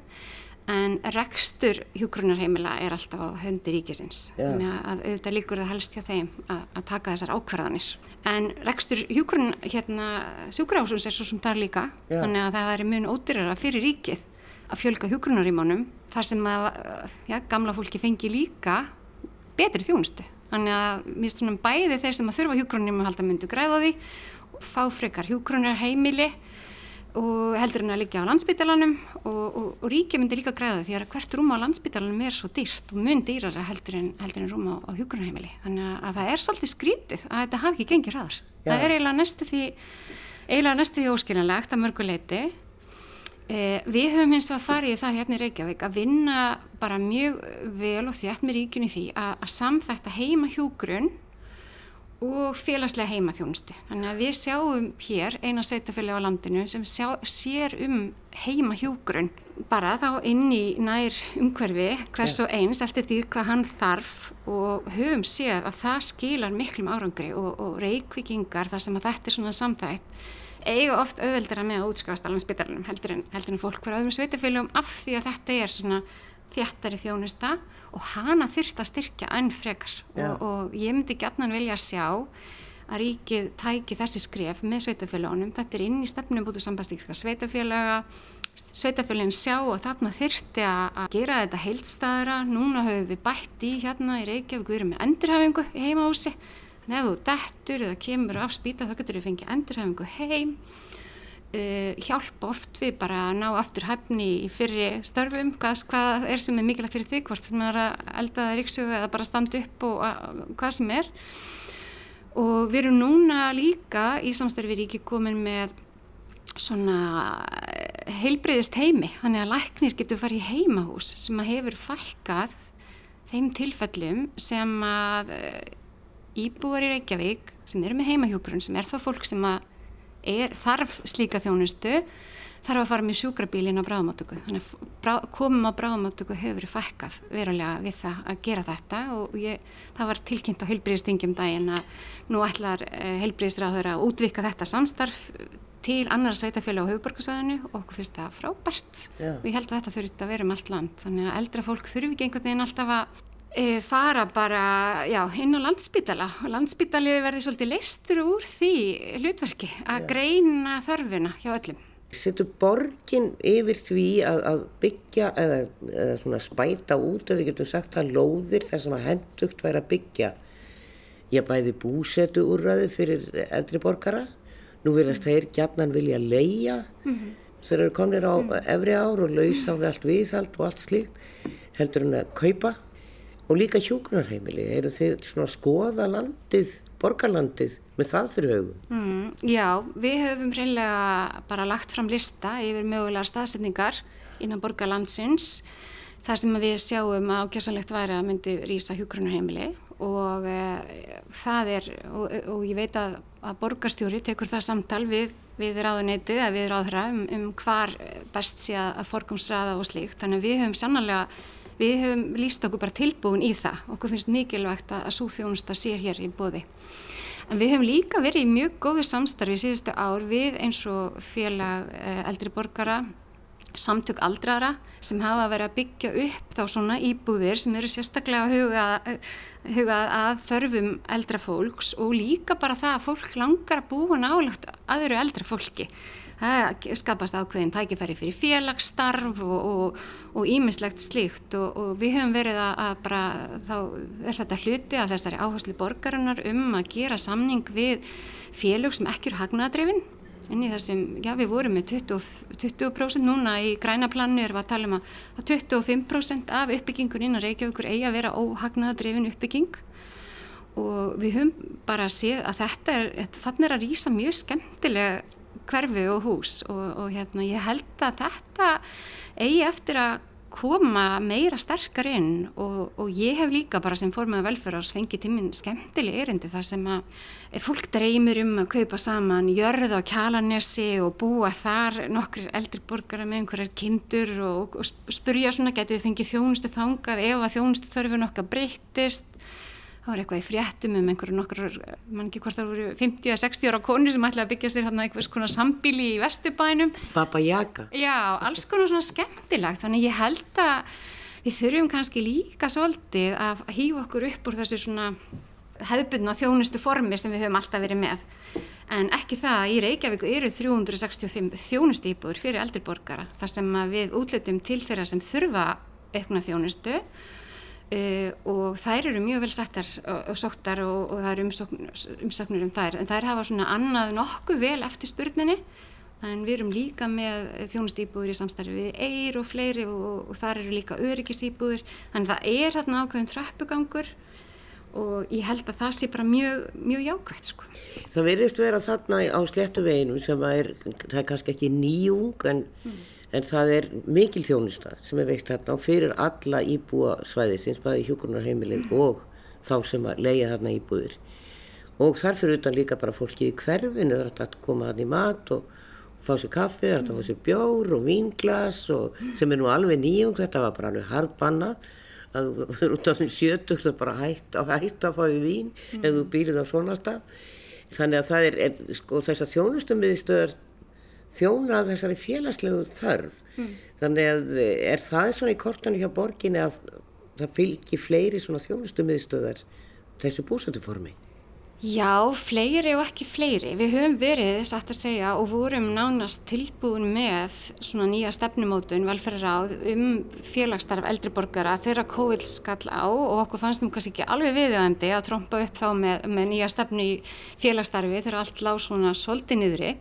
en rekstur hjókrunarheimila er alltaf á höndi ríkisins. Já. Þannig að auðvitað líkur það helst hjá þeim að, að taka þessar ákvarðanir. En rekstur hjókrun hérna sjúkrahúsums er svo sem þar líka Já. þannig að það er mjög ódyrara fyrir ríkið að fjölga hjókurunarímanum þar sem að ja, gamla fólki fengi líka betri þjónustu. Þannig að mér svona bæði þeir sem að þurfa hjókurunaríma halda myndu græða því og fá frekar hjókurunar heimili og heldur henni að liggja á landsbytalanum og, og, og ríkja myndi líka græða því að hvert rúma á landsbytalanum er svo dýrt og mun dýrara heldur en, heldur en rúma á, á hjókurunarheimili þannig að, að það er svolítið skrítið að þetta hafi ekki gengið ræðar. Það er eiginlega næstu því eiginlega næstu því óskiljanlegt að mörguleiti Eh, við höfum eins og að fara í það hérna í Reykjavík að vinna bara mjög vel og þjátt með ríkjunni því að, að samþækta heima hjógrun og félagslega heimaþjónustu. Þannig að við sjáum hér eina sveitafélagi á landinu sem sjá, sér um heimahjúgrun bara þá inn í nær umhverfi hvers og eins eftir því hvað hann þarf og höfum séð að það skilar miklum árangri og, og reykvikingar þar sem að þetta er svona samþætt eiga oft auðveldara með að útskjáast alveg spítalunum heldur en, heldur en fólk hverja öðrum sveitafélagum af því að þetta er svona þjættari þjónusta og hana þyrst að styrkja enn frekar. Og, og ég myndi gætnan vilja sjá að ríkið tæki þessi skref með sveitafélagunum, þetta er inn í stefnum búið sambastíkska sveitafélaga sveitafélagin sjá og þarna þyrti að gera þetta heilstæðara núna höfum við bætt í hérna í Reykjavík. Við erum með endurhafingu í heimahúsi en ef þú dettur eða kemur af spýta þá getur við fengið endurhafingu heim Uh, hjálpa oft við bara að ná aftur hæfni í fyrri störfum. Hvað, hvað er sem er mikilvægt fyrir þig? Hvort sem er að elda það ríksuga eða bara standa upp og að, hvað sem er. Og við erum núna líka í samstærfi ríki komin með svona heilbreyðist heimi. Þannig að læknir getur farið í heimahús sem að hefur fælkað þeim tilfellum sem að uh, íbúar í Reykjavík sem eru með heimahjókurinn sem er þá fólk sem er, þarf slíka þjónustu þarf að fara með sjúkrabílin á bráðmáttöku þannig að brá, komum á bráðmáttöku hefur verið fækkað verulega við það að gera þetta og ég, það var tilkynnt á heilbríðstingjum daginn að nú ætlar eh, heilbríðsráður að útvika þetta samstarf til annar sveitafélag á höfuborgarsvæðinu og okkur finnst það frábært. Já. og ég held að þetta þurft að vera um allt land. Þannig að eldra fólk þurfi ekki einhvern veginn alltaf að e, fara bara já, inn á landsbytala og landsbytali verði svolítið leistur úr því hlutverki að greina þörfina hjá öllum. Settur borgin yfir því að, að byggja eða, eða svona spæta út ef við getum sagt að lóðir þar sem að hendugt væri að byggja? Ég bæði búsetu úrraði fyrir eldri borgara. Nú verðast þeir gætnan vilja leia mm -hmm. þeir eru komnir á mm -hmm. efri ár og lausa við allt viðhald og allt slíkt. Heldur hann að kaupa og líka hjókunarheimili, eru þið svona skoða landið, borgarlandið með það fyrir hugum? Mm, já, við höfum reynilega bara lagt fram lista yfir mögulega staðsetningar innan borgarlandsins þar sem við sjáum að ákjörsanlegt væri að myndi rýsa hjókunarheimili og e, það er, og, og ég veit að, að borgarstjóri tekur það samtal við, við ráðuneytið eða við ráðra um, um hvar best sé að forgumsraða og slíkt, þannig að við höfum sannlega við hefum líst okkur bara tilbúin í það. Okkur finnst mikilvægt að, að svo þjónusta sé hér í bóði en við hefum líka verið í mjög góðu samstarfi síðustu ár við eins og félag eh, eldri borgara samtök aldrara sem hafa verið að byggja upp þá svona íbúðir sem eru sérstaklega að huga, huga að þörfum eldra fólks og líka bara það að fólk langar að búa nálagt aðru eldra fólki það skapast ákveðin tækifæri fyrir félagsstarf og ímislegt slíkt og, og við höfum verið að, bara, þá er þetta hluti að þessari áherslu borgarinnar um að gera samning við félag sem ekki eru hagnaðadrefin en í þessum, já við vorum með 20%, 20% núna í grænaplannu erum við að tala um að 25% af uppbyggingun innan Reykjavíkur eigi að vera óhagnaðadrefin uppbygging. Og við höfum bara séð að þetta er, þannig er að rýsa mjög skemmtilega hverfi og hús og, og hérna, ég held að þetta eigi eftir að koma meira sterkar inn og, og ég hef líka bara sem fór með velferðars fengið tíminn skemmtileg erindi þar sem að fólk dreymir um að kaupa saman jörð á kjalanessi og búa þar nokkur eldri borgara með einhverjar kindur og, og spurja svona getur við fengið þjónustu þangað? Ef að þjónustu þörfur nokkað breyttist það var eitthvað í fréttum um einhverju nokkur, mann ekki hvort það voru 50-60 ára konu sem ætlaði að byggja sér þarna einhvers konar sambíli í Vesturbænum. Baba Yaga. Já, alls konar svona skemmtilagt þannig ég held að við þurfum kannski líka svolítið að hýfa okkur upp úr þessu svona hefðbundna þjónustu formi sem við höfum alltaf verið með. En ekki það, í Reykjavík eru 365 þjónustu íbúður fyrir eldriborgara þar sem við útlutum til þeirra sem þurfa aukna þjónustu Uh, og þær eru mjög vel settar og, og sóttar og, og það eru umsóknir um þær. En þær hafa svona annað nokkuð vel eftir spurninni en við erum líka með þjónustýbúður í samstarfi við eir og fleiri og, og þar eru líka öryggisýbúður þannig það er þarna ákveðin trappugangur og ég held að það sé bara mjög, mjög jákvægt sko. Það verðist vera þarna á sléttu veginu sem er, það er kannski ekki nýjung en mm en það er mikil þjónusta sem er veikt þarna og fyrir alla íbúa svæði sinns bæði hjókunarheimilin og þá sem að leia þarna íbúðir og þar fyrir utan líka bara fólki í hverfinu það er að koma hann í mat og fá sér kaffi, það er að fá sér bjór og vínglas og sem er nú alveg nýjung þetta var bara alveg hardbannað að þú eru út af því sjötur það bara hægt, hægt að fá í vín mm. ef þú býrið á svona stað þannig að það er, er sko þess að þjónustumiðstöður þjóna þessari félagslegu þörf mm. þannig að er það svona í kortanu hjá borginni að það fylgir fleiri svona þjónustumiðstöðar þessu búsönduformi Já, fleiri og ekki fleiri. Við höfum verið, satt að segja, og vorum nánast tilbúin með svona nýja stefnumótun, velferðaráð, um félagsstarf eldriborgara þegar COVID skall á og okkur fannst nú kannski ekki alveg viðjöðandi að tromba upp þá með, með nýja stefnu í félagsstarfi þegar allt lág svona soldi niðri.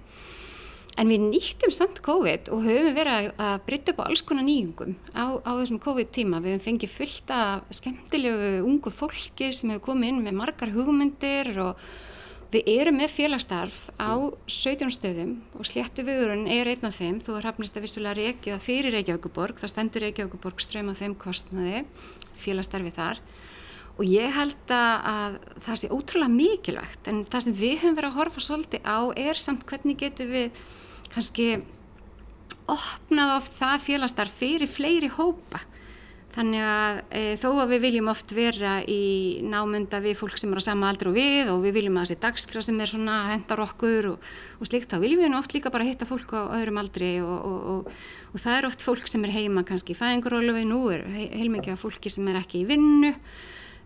En við nýttum samt COVID og höfum verið að brytta upp á alls konar nýjungum á, á þessum COVID tíma. Við höfum fengið fullt af skemmtilegu ungu fólki sem hefur komið inn með margar hugmyndir og við erum með félagsstarf á 17 stöðum og sléttu viðurinn er einn af þeim. Þú hafnist að vissulega reykja fyrir Reykjavíkuborg, það stendur Reykjavíkuborg ströym af þeim kostnaði, félagsstarfi þar. Og ég held að það sé ótrúlega mikilvægt en það sem við höfum verið að horfa svolítið á er samt hvernig getur við kannski opnað oft það félagstarf fyrir fleiri hópa. Þannig að e, þó að við viljum oft vera í námynda við fólk sem er á sama aldri og við og við viljum að þessi dagskra sem er svona hendar okkur og, og slikt þá viljum við oft líka bara hitta fólk á öðrum aldri og, og, og það er oft fólk sem er heima kannski í fæðingurólu við nú er heilmikið af fólki sem er ekki í vinnu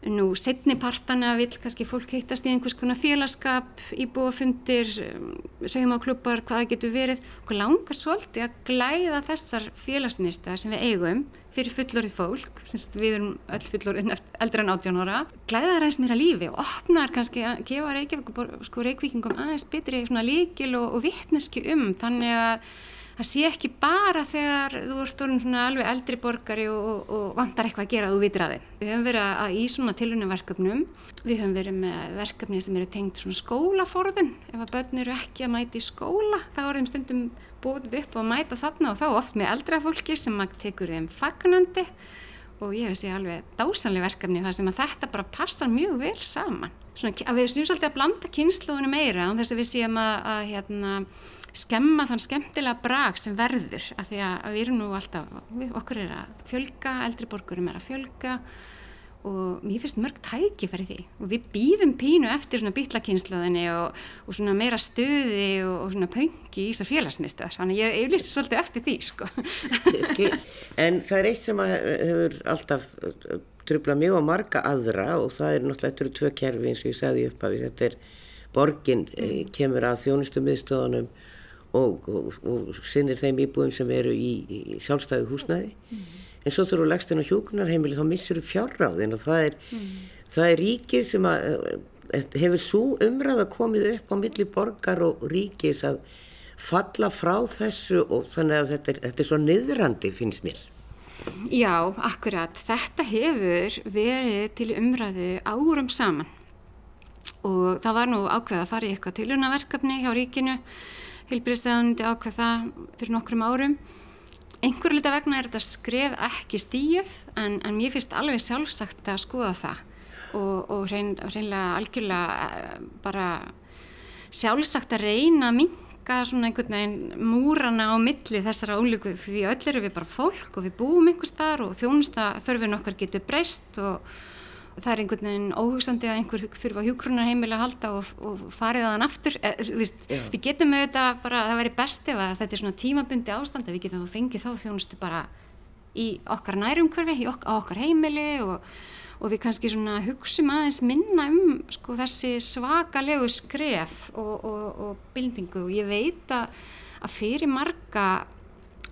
Nú setni partana vil kannski fólk heitast í einhvers konar félagskap, íbúafundir, um, segjum á klubbar, hvaða getur verið. Hvað langar svolítið að glæða þessar félagsmyndstöðar sem við eigum fyrir fullorðið fólk, semst við erum öll fullorðið eldra en 18 ára, glæða það ræðis mér að lífi og opnar kannski að gefa Reykjavík, sko, aðeins betri líkil og, og vittneski um þannig að það sé ekki bara þegar þú ert orðin alveg eldri borgari og, og, og vantar eitthvað að gera að þú vitir að þið. Við höfum verið að í svona tilunarverkefnum, við höfum verið með verkefni sem eru tengt svona skólaforðun, ef að börn eru ekki að mæti í skóla, þá er þeim stundum búið upp og mæta þarna og þá oft með eldra fólki sem tekur þeim fagnandi og ég hef séð alveg dásanlega verkefni þar sem að þetta bara passar mjög vel saman. Svona að við séum svolítið að blanda kynnslóðinu meira og þess að við séum að, að hérna, skemma þann skemmtilega brag sem verður af því að við erum nú alltaf, okkur er að fjölga, eldri borgurum er að fjölga og mér finnst mörg tækifæri því og við býðum pínu eftir svona býtlakynnslöðinni og, og svona meira stöði og, og svona pöngi í þessar félagsmyndstöðar þannig ég auðvitað svolítið eftir því sko. En það er eitt sem hefur alltaf trublað mjög á marga aðra og það er náttúrulega, þetta eru tvö kerfi eins og ég sagði upp af því þetta er borgin mm. kemur að þjónustumiðstöðunum og, og, og sinnir þeim íbúðum sem eru í, í sjálfstæðu húsnæði mm. en svo þurfum legstinn á hjókunarheimili þá missir þú fjárráðin og það er, mm. það er ríkið sem að, eh, hefur svo umræða komið upp á milli borgar og ríkis að falla frá þessu og þannig að þetta er, þetta er svo niðrandi finnst mér Já, akkurat. Þetta hefur verið til umræðu árum saman og það var nú ákveð að fara í eitthvað tilunarverkefni hjá ríkinu Hilbriðstæðanindi ákvað það fyrir nokkrum árum. Einhverju lita vegna er þetta skref ekki stíð en, en mér finnst alveg sjálfsagt að skoða það og, og reyn, reynlega algjörlega eh, bara sjálfsagt að reyna að minka svona einhvern veginn múrana á milli þessara ólíku því öll eru við bara fólk og við búum einhver starf og þjónusta þörfin okkar getur breyst og það er einhvern veginn óhugsandi að einhver þurfa hjúkrunarheimilega að halda og, og farið að hann aftur. E, við, við getum auðvitað bara, það væri best ef að þetta er svona tímabundi ástand að við getum þá fengið þá þjónustu bara í okkar nærumhverfi, ok okkar heimili og, og við kannski svona hugsum aðeins minna um sko þessi svakalegu skref og, og bildingu og ég veit að, að fyrir marga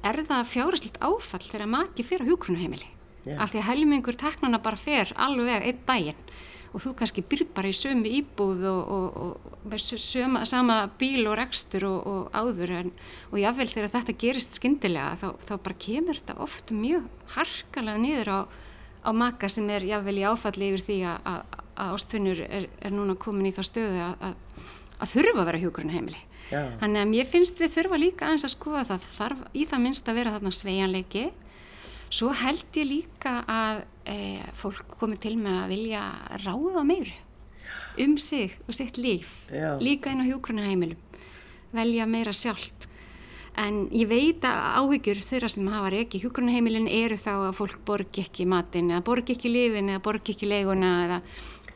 er það fjáraslitt áfall þegar maki fyrir hjúkrunarheimili yeah. af því að helmingur teknana bara fer alveg einn daginn og þú kannski byrð bara í sömu íbúð og, og, og með söma, sama bíl og rekstur og, og áður en, og jáfnveil þegar þetta gerist skindilega þá, þá bara kemur þetta oft mjög harkalega niður á, á maka sem er jáfnveil í áfalli yfir því að, ástfinnur er, er núna komin í þá stöðu að, að þurfa að vera hjókurinn heimili. Þannig að mér finnst við þurfa líka aðeins að skoða það þarf í það minnst að vera þarna sveianleiki Svo held ég líka að e, fólk komi til með að vilja ráða meir um sig og sitt líf, Já. líka inn á hjókrunaheimilum, velja meira sjálft. En ég veit að áhyggjur þeirra sem hafa reiki hjókrunaheimilin eru þá að fólk borgi ekki matinn eða borgi ekki lifin eða borgi ekki leiguna eða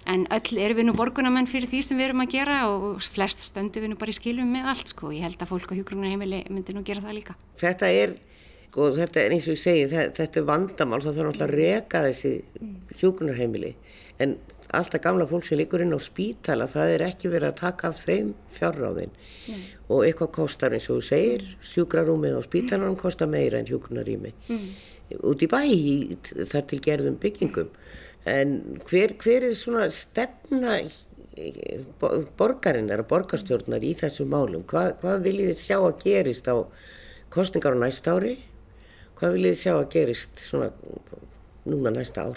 En öll erum við nú borgunamenn fyrir því sem við erum að gera og flest stöndu við nú bara í skilum með allt sko. Ég held að fólk á hjókrunaheimili myndi nú gera það líka. Þetta er, sko, þetta er eins og ég segi, þetta, er vandamál, það þarf náttúrulega að reka þessi hjúkunarheimili. En alltaf gamla fólk sem líkur inn á spítala, það er ekki verið að taka af þeim fjárráðin. Og eitthvað kostar eins og þú segir, sjúkrarúmið á spítalanum kostar meira en hjúkunarými. Út í bæ, þar til gerðum byggingum. En hver, hver er svona stefna bo- borgarinnar og borgarstjórnar í þessum málum? Hvað, hvað viljið þið sjá að gerist á kostningar á næsta ári? Hvað viljið þið sjá að gerist svona núna næsta ár?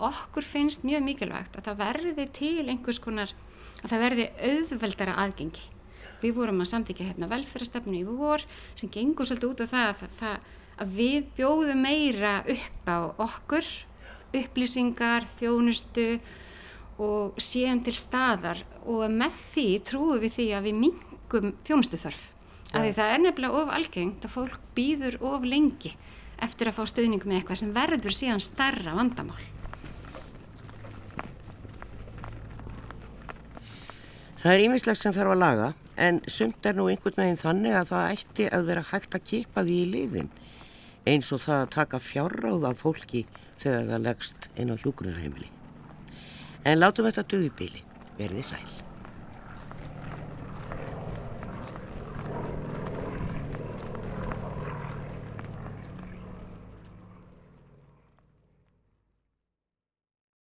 Okkur finnst mjög mikilvægt að það verði til einhvers konar, að það verði auðveldara aðgengi. Við vorum að samþykja hérna velferðastefnu í vor sem gengur svolítið út af það að, það að við bjóðum meira upp á okkur, upplýsingar, þjónustu og séum til staðar og með því trúum við því að við mingum þjónustu þörf. Af því það er nefnilega of algengt að fólk býður of lengi eftir að fá stöðning með eitthvað sem verður síðan starra vandamál. Það er ímislegt sem þarf að laga en sumt er nú einhvern veginn þannig að það ætti að vera hægt að kipa því í liðin eins og það að taka fjárráð af fólki þegar það leggst inn á hjúgrunarheimili. En látum þetta döði bíli, verði sæl.